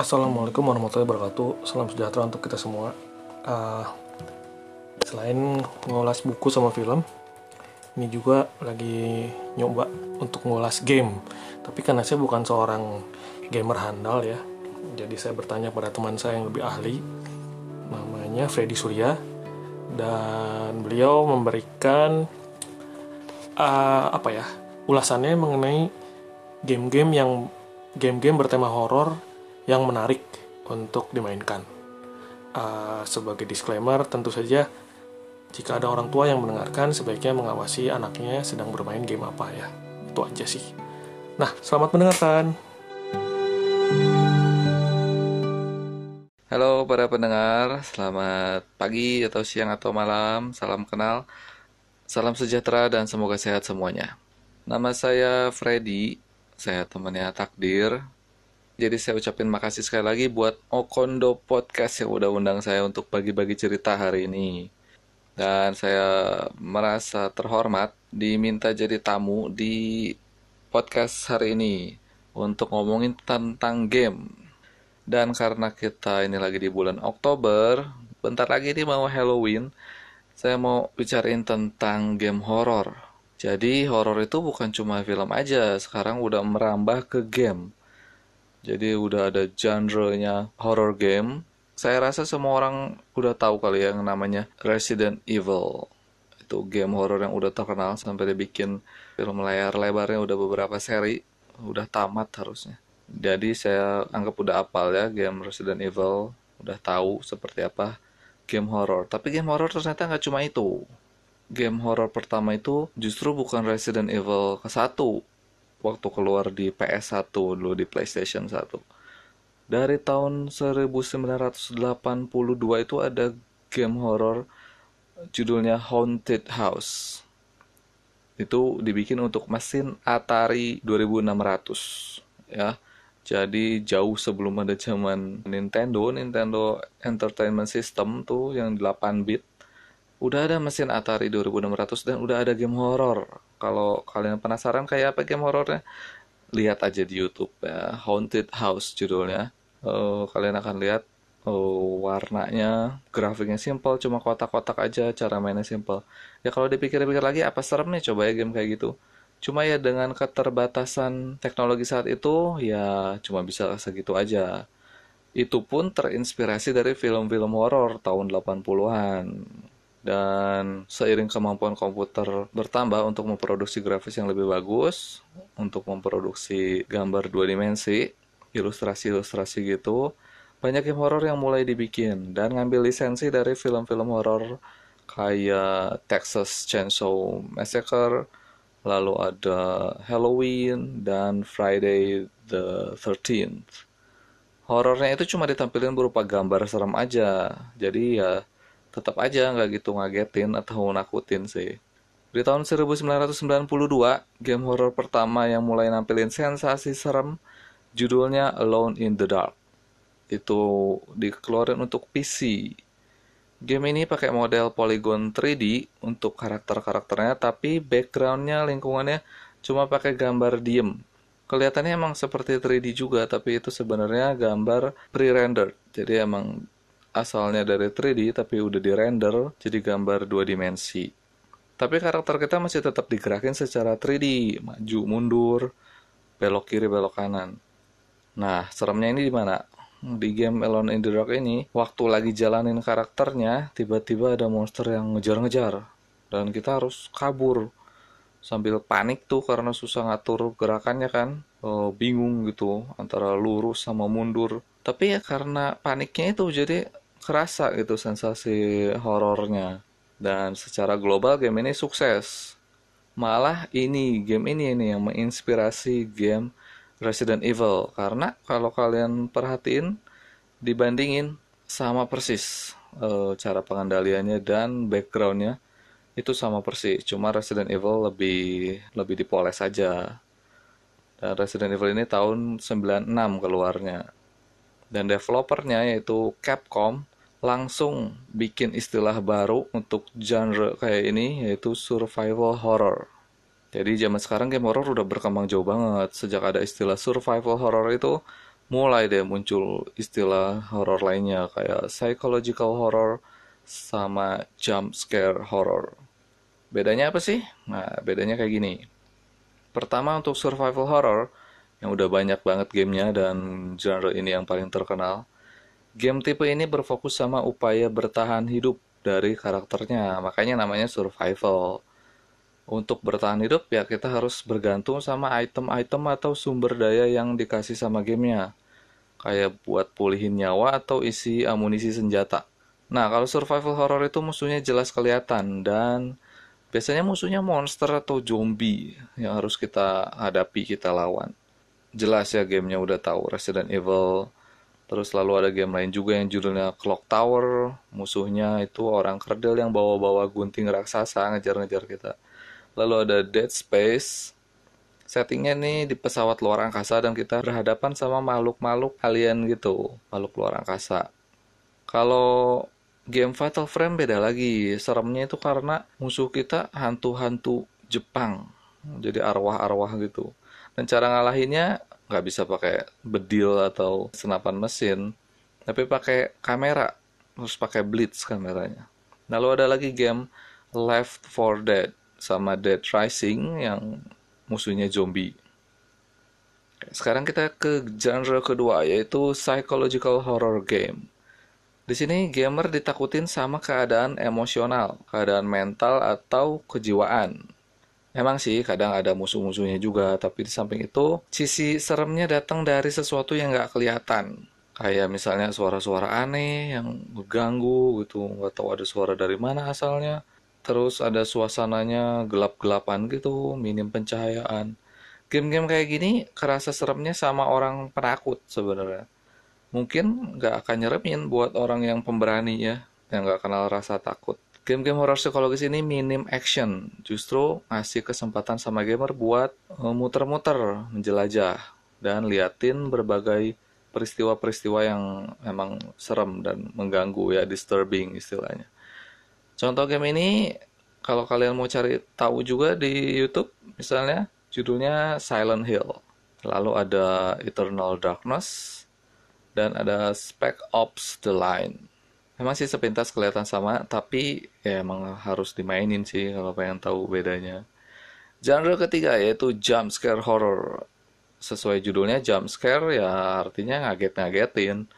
Assalamualaikum warahmatullahi wabarakatuh. Salam sejahtera untuk kita semua. Uh, selain ngulas buku sama film, ini juga lagi nyoba untuk ngulas game. Tapi karena saya bukan seorang gamer handal ya, jadi saya bertanya pada teman saya yang lebih ahli, namanya Freddy Surya, dan beliau memberikan uh, apa ya ulasannya mengenai game-game yang game-game bertema horor yang menarik untuk dimainkan. Uh, sebagai disclaimer, tentu saja jika ada orang tua yang mendengarkan, sebaiknya mengawasi anaknya sedang bermain game apa ya. Itu aja sih. Nah, selamat mendengarkan. Halo para pendengar, selamat pagi atau siang atau malam, salam kenal, salam sejahtera dan semoga sehat semuanya. Nama saya Freddy, saya temannya Takdir, jadi saya ucapin makasih sekali lagi buat Okondo Podcast yang udah undang saya untuk bagi-bagi cerita hari ini. Dan saya merasa terhormat diminta jadi tamu di podcast hari ini untuk ngomongin tentang game. Dan karena kita ini lagi di bulan Oktober, bentar lagi ini mau Halloween, saya mau bicarain tentang game horror. Jadi horror itu bukan cuma film aja, sekarang udah merambah ke game jadi udah ada genre-nya horror game. Saya rasa semua orang udah tahu kali ya yang namanya Resident Evil. Itu game horror yang udah terkenal sampai dibikin film layar lebarnya udah beberapa seri. Udah tamat harusnya. Jadi saya anggap udah apal ya game Resident Evil. Udah tahu seperti apa game horror. Tapi game horror ternyata nggak cuma itu. Game horror pertama itu justru bukan Resident Evil ke satu waktu keluar di PS1 dulu di PlayStation 1. Dari tahun 1982 itu ada game horror judulnya Haunted House. Itu dibikin untuk mesin Atari 2600 ya. Jadi jauh sebelum ada zaman Nintendo, Nintendo Entertainment System tuh yang 8 bit udah ada mesin Atari 2600 dan udah ada game horror. Kalau kalian penasaran kayak apa game horornya, lihat aja di YouTube ya. Haunted House judulnya. Uh, kalian akan lihat uh, warnanya, grafiknya simple, cuma kotak-kotak aja, cara mainnya simple. Ya kalau dipikir-pikir lagi apa seremnya coba ya game kayak gitu. Cuma ya dengan keterbatasan teknologi saat itu ya cuma bisa segitu aja. Itu pun terinspirasi dari film-film horor tahun 80-an dan seiring kemampuan komputer bertambah untuk memproduksi grafis yang lebih bagus, untuk memproduksi gambar dua dimensi, ilustrasi-ilustrasi gitu, banyak game horror yang mulai dibikin dan ngambil lisensi dari film-film horror kayak Texas Chainsaw Massacre, lalu ada Halloween dan Friday the 13th. Horornya itu cuma ditampilkan berupa gambar serem aja, jadi ya tetap aja nggak gitu ngagetin atau nakutin sih. Di tahun 1992, game horror pertama yang mulai nampilin sensasi serem judulnya Alone in the Dark. Itu dikeluarin untuk PC. Game ini pakai model polygon 3D untuk karakter-karakternya, tapi backgroundnya, lingkungannya cuma pakai gambar diem. Kelihatannya emang seperti 3D juga, tapi itu sebenarnya gambar pre-rendered. Jadi emang asalnya dari 3D tapi udah di render jadi gambar dua dimensi. Tapi karakter kita masih tetap digerakin secara 3D, maju, mundur, belok kiri, belok kanan. Nah, seremnya ini di mana? Di game Alone in the Dark ini, waktu lagi jalanin karakternya, tiba-tiba ada monster yang ngejar-ngejar. Dan kita harus kabur. Sambil panik tuh karena susah ngatur gerakannya kan. Oh, bingung gitu, antara lurus sama mundur. Tapi ya karena paniknya itu, jadi kerasa gitu sensasi horornya. Dan secara global game ini sukses. Malah ini game ini ini yang menginspirasi game Resident Evil. Karena kalau kalian perhatiin dibandingin sama persis e, cara pengendaliannya dan backgroundnya itu sama persis. Cuma Resident Evil lebih lebih dipoles saja dan Resident Evil ini tahun 96 keluarnya dan developernya yaitu Capcom langsung bikin istilah baru untuk genre kayak ini yaitu survival horror. Jadi zaman sekarang game horror udah berkembang jauh banget. Sejak ada istilah survival horror itu mulai deh muncul istilah horor lainnya kayak psychological horror sama jump scare horror. Bedanya apa sih? Nah, bedanya kayak gini. Pertama untuk survival horror yang udah banyak banget gamenya dan genre ini yang paling terkenal. Game tipe ini berfokus sama upaya bertahan hidup dari karakternya, makanya namanya survival. Untuk bertahan hidup ya kita harus bergantung sama item-item atau sumber daya yang dikasih sama gamenya. Kayak buat pulihin nyawa atau isi amunisi senjata. Nah kalau survival horror itu musuhnya jelas kelihatan dan biasanya musuhnya monster atau zombie yang harus kita hadapi, kita lawan. Jelas ya gamenya udah tahu Resident Evil, Terus lalu ada game lain juga yang judulnya Clock Tower. Musuhnya itu orang kerdil yang bawa-bawa gunting raksasa ngejar-ngejar kita. Lalu ada Dead Space. Settingnya nih di pesawat luar angkasa dan kita berhadapan sama makhluk-makhluk alien gitu. Makhluk luar angkasa. Kalau game Fatal Frame beda lagi. Seremnya itu karena musuh kita hantu-hantu Jepang. Jadi arwah-arwah gitu. Dan cara ngalahinnya nggak bisa pakai bedil atau senapan mesin tapi pakai kamera. Harus pakai blitz kameranya. Lalu ada lagi game Left 4 Dead sama Dead Rising yang musuhnya zombie. Sekarang kita ke genre kedua yaitu psychological horror game. Di sini gamer ditakutin sama keadaan emosional, keadaan mental atau kejiwaan. Emang sih kadang ada musuh-musuhnya juga, tapi di samping itu sisi seremnya datang dari sesuatu yang nggak kelihatan. Kayak misalnya suara-suara aneh yang mengganggu gitu, nggak tahu ada suara dari mana asalnya. Terus ada suasananya gelap-gelapan gitu, minim pencahayaan. Game-game kayak gini kerasa seremnya sama orang penakut sebenarnya. Mungkin nggak akan nyeremin buat orang yang pemberani ya, yang nggak kenal rasa takut. Game-game horror psikologis ini minim action, justru ngasih kesempatan sama gamer buat eh, muter-muter, menjelajah, dan liatin berbagai peristiwa-peristiwa yang emang serem dan mengganggu ya, disturbing istilahnya. Contoh game ini, kalau kalian mau cari tahu juga di YouTube, misalnya judulnya Silent Hill. Lalu ada Eternal Darkness, dan ada Spec Ops The Line. Emang sih sepintas kelihatan sama, tapi ya emang harus dimainin sih kalau pengen tahu bedanya. Genre ketiga yaitu jump scare horror. Sesuai judulnya jump scare ya artinya ngaget-ngagetin.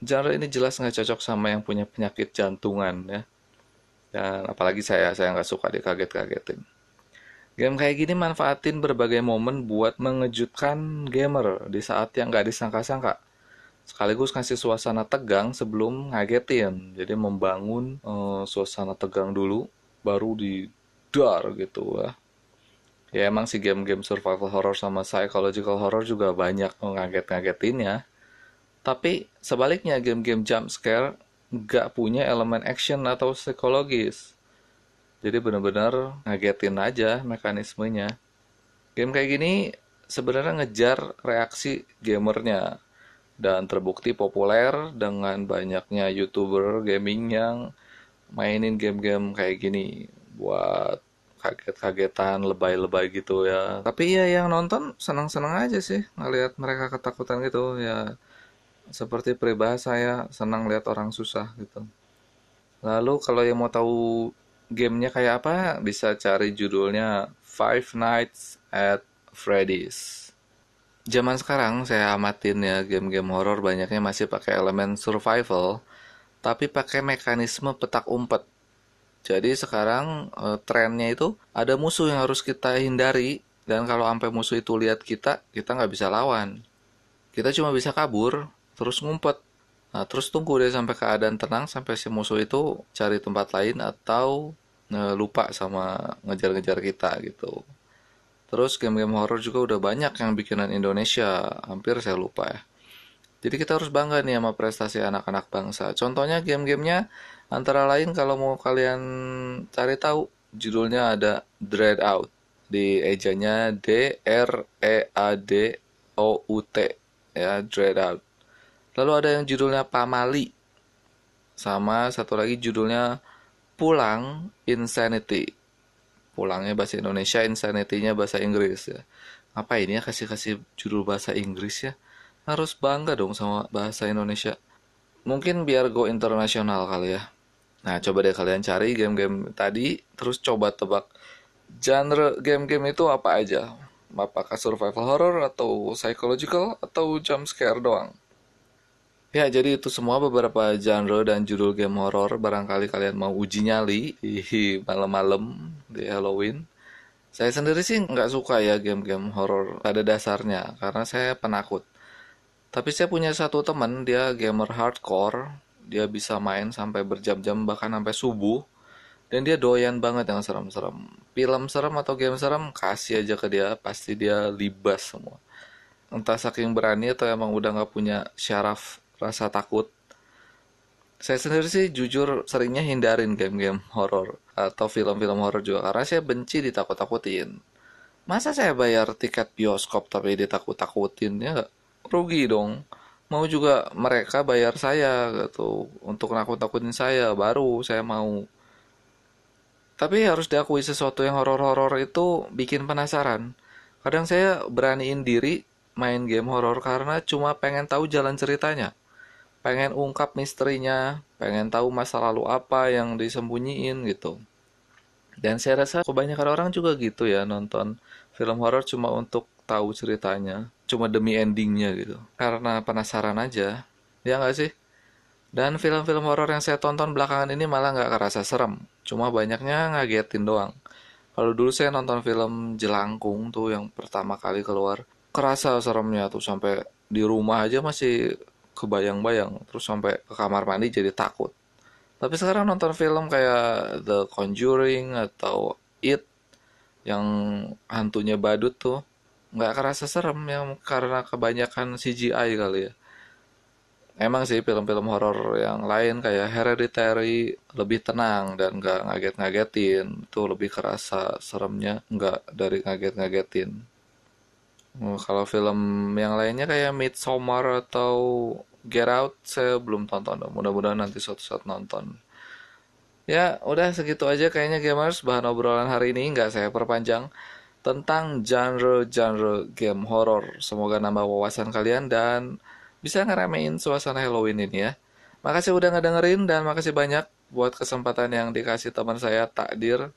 Genre ini jelas nggak cocok sama yang punya penyakit jantungan ya. Dan apalagi saya, saya nggak suka dikaget-kagetin. Game kayak gini manfaatin berbagai momen buat mengejutkan gamer di saat yang nggak disangka-sangka sekaligus ngasih suasana tegang sebelum ngagetin. Jadi membangun uh, suasana tegang dulu, baru di dar gitu ya. Ya emang sih game-game survival horror sama psychological horror juga banyak ngaget-ngagetinnya. Tapi sebaliknya game-game jump scare nggak punya elemen action atau psikologis. Jadi benar-benar ngagetin aja mekanismenya. Game kayak gini sebenarnya ngejar reaksi gamernya dan terbukti populer dengan banyaknya youtuber gaming yang mainin game-game kayak gini. Buat kaget-kagetan lebay-lebay gitu ya. Tapi ya yang nonton senang-senang aja sih ngelihat mereka ketakutan gitu. Ya seperti peribahasa saya senang lihat orang susah gitu. Lalu kalau yang mau tahu gamenya kayak apa bisa cari judulnya Five Nights at Freddy's zaman sekarang saya amatin ya game-game horor banyaknya masih pakai elemen survival tapi pakai mekanisme petak umpet. Jadi sekarang e, trennya itu ada musuh yang harus kita hindari dan kalau sampai musuh itu lihat kita, kita nggak bisa lawan. Kita cuma bisa kabur, terus ngumpet. Nah, terus tunggu deh sampai keadaan tenang sampai si musuh itu cari tempat lain atau e, lupa sama ngejar-ngejar kita gitu. Terus game-game horror juga udah banyak yang bikinan Indonesia, hampir saya lupa ya. Jadi kita harus bangga nih sama prestasi anak-anak bangsa. Contohnya game-gamenya antara lain kalau mau kalian cari tahu judulnya ada Dread Out. Di ejanya D R E A D O U T ya Dread Out. Lalu ada yang judulnya Pamali. Sama satu lagi judulnya Pulang Insanity pulangnya bahasa Indonesia, insanity-nya bahasa Inggris ya. Apa ini ya kasih-kasih judul bahasa Inggris ya? harus bangga dong sama bahasa Indonesia. Mungkin biar go internasional kali ya. Nah, coba deh kalian cari game-game tadi, terus coba tebak genre game-game itu apa aja. Apakah survival horror atau psychological atau jump scare doang. Ya, jadi itu semua beberapa genre dan judul game horror. Barangkali kalian mau uji nyali di malam-malam di Halloween. Saya sendiri sih nggak suka ya game-game horror pada dasarnya, karena saya penakut. Tapi saya punya satu teman, dia gamer hardcore. Dia bisa main sampai berjam-jam, bahkan sampai subuh. Dan dia doyan banget yang serem-serem. Film serem atau game serem, kasih aja ke dia, pasti dia libas semua. Entah saking berani atau emang udah nggak punya syaraf rasa takut. Saya sendiri sih jujur seringnya hindarin game-game horor atau film-film horor juga karena saya benci ditakut-takutin. Masa saya bayar tiket bioskop tapi ditakut-takutin ya rugi dong. Mau juga mereka bayar saya gitu untuk nakut-nakutin saya baru saya mau. Tapi harus diakui sesuatu yang horor-horor itu bikin penasaran. Kadang saya beraniin diri main game horor karena cuma pengen tahu jalan ceritanya pengen ungkap misterinya, pengen tahu masa lalu apa yang disembunyiin gitu. Dan saya rasa kebanyakan orang juga gitu ya nonton film horor cuma untuk tahu ceritanya, cuma demi endingnya gitu. Karena penasaran aja, ya nggak sih? Dan film-film horor yang saya tonton belakangan ini malah nggak kerasa serem, cuma banyaknya ngagetin doang. Kalau dulu saya nonton film Jelangkung tuh yang pertama kali keluar, kerasa seremnya tuh sampai di rumah aja masih kebayang-bayang terus sampai ke kamar mandi jadi takut. Tapi sekarang nonton film kayak The Conjuring atau It yang hantunya badut tuh nggak kerasa serem yang karena kebanyakan CGI kali ya. Emang sih film-film horor yang lain kayak Hereditary lebih tenang dan nggak ngaget-ngagetin. Itu lebih kerasa seremnya nggak dari ngaget-ngagetin. Kalau film yang lainnya kayak Midsommar atau Get Out saya belum tonton. Mudah-mudahan nanti suatu saat nonton. Ya, udah segitu aja kayaknya gamers bahan obrolan hari ini nggak saya perpanjang tentang genre-genre game horror. Semoga nambah wawasan kalian dan bisa ngeramein suasana Halloween ini ya. Makasih udah ngedengerin dan makasih banyak buat kesempatan yang dikasih teman saya Takdir.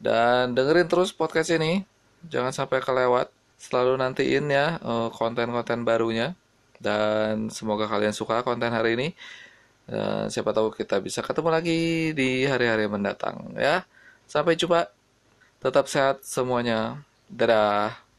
Dan dengerin terus podcast ini. Jangan sampai kelewat. Selalu nantiin ya eh, konten-konten barunya. Dan semoga kalian suka konten hari ini. Dan siapa tahu kita bisa ketemu lagi di hari-hari mendatang ya. Sampai jumpa. Tetap sehat semuanya. Dadah.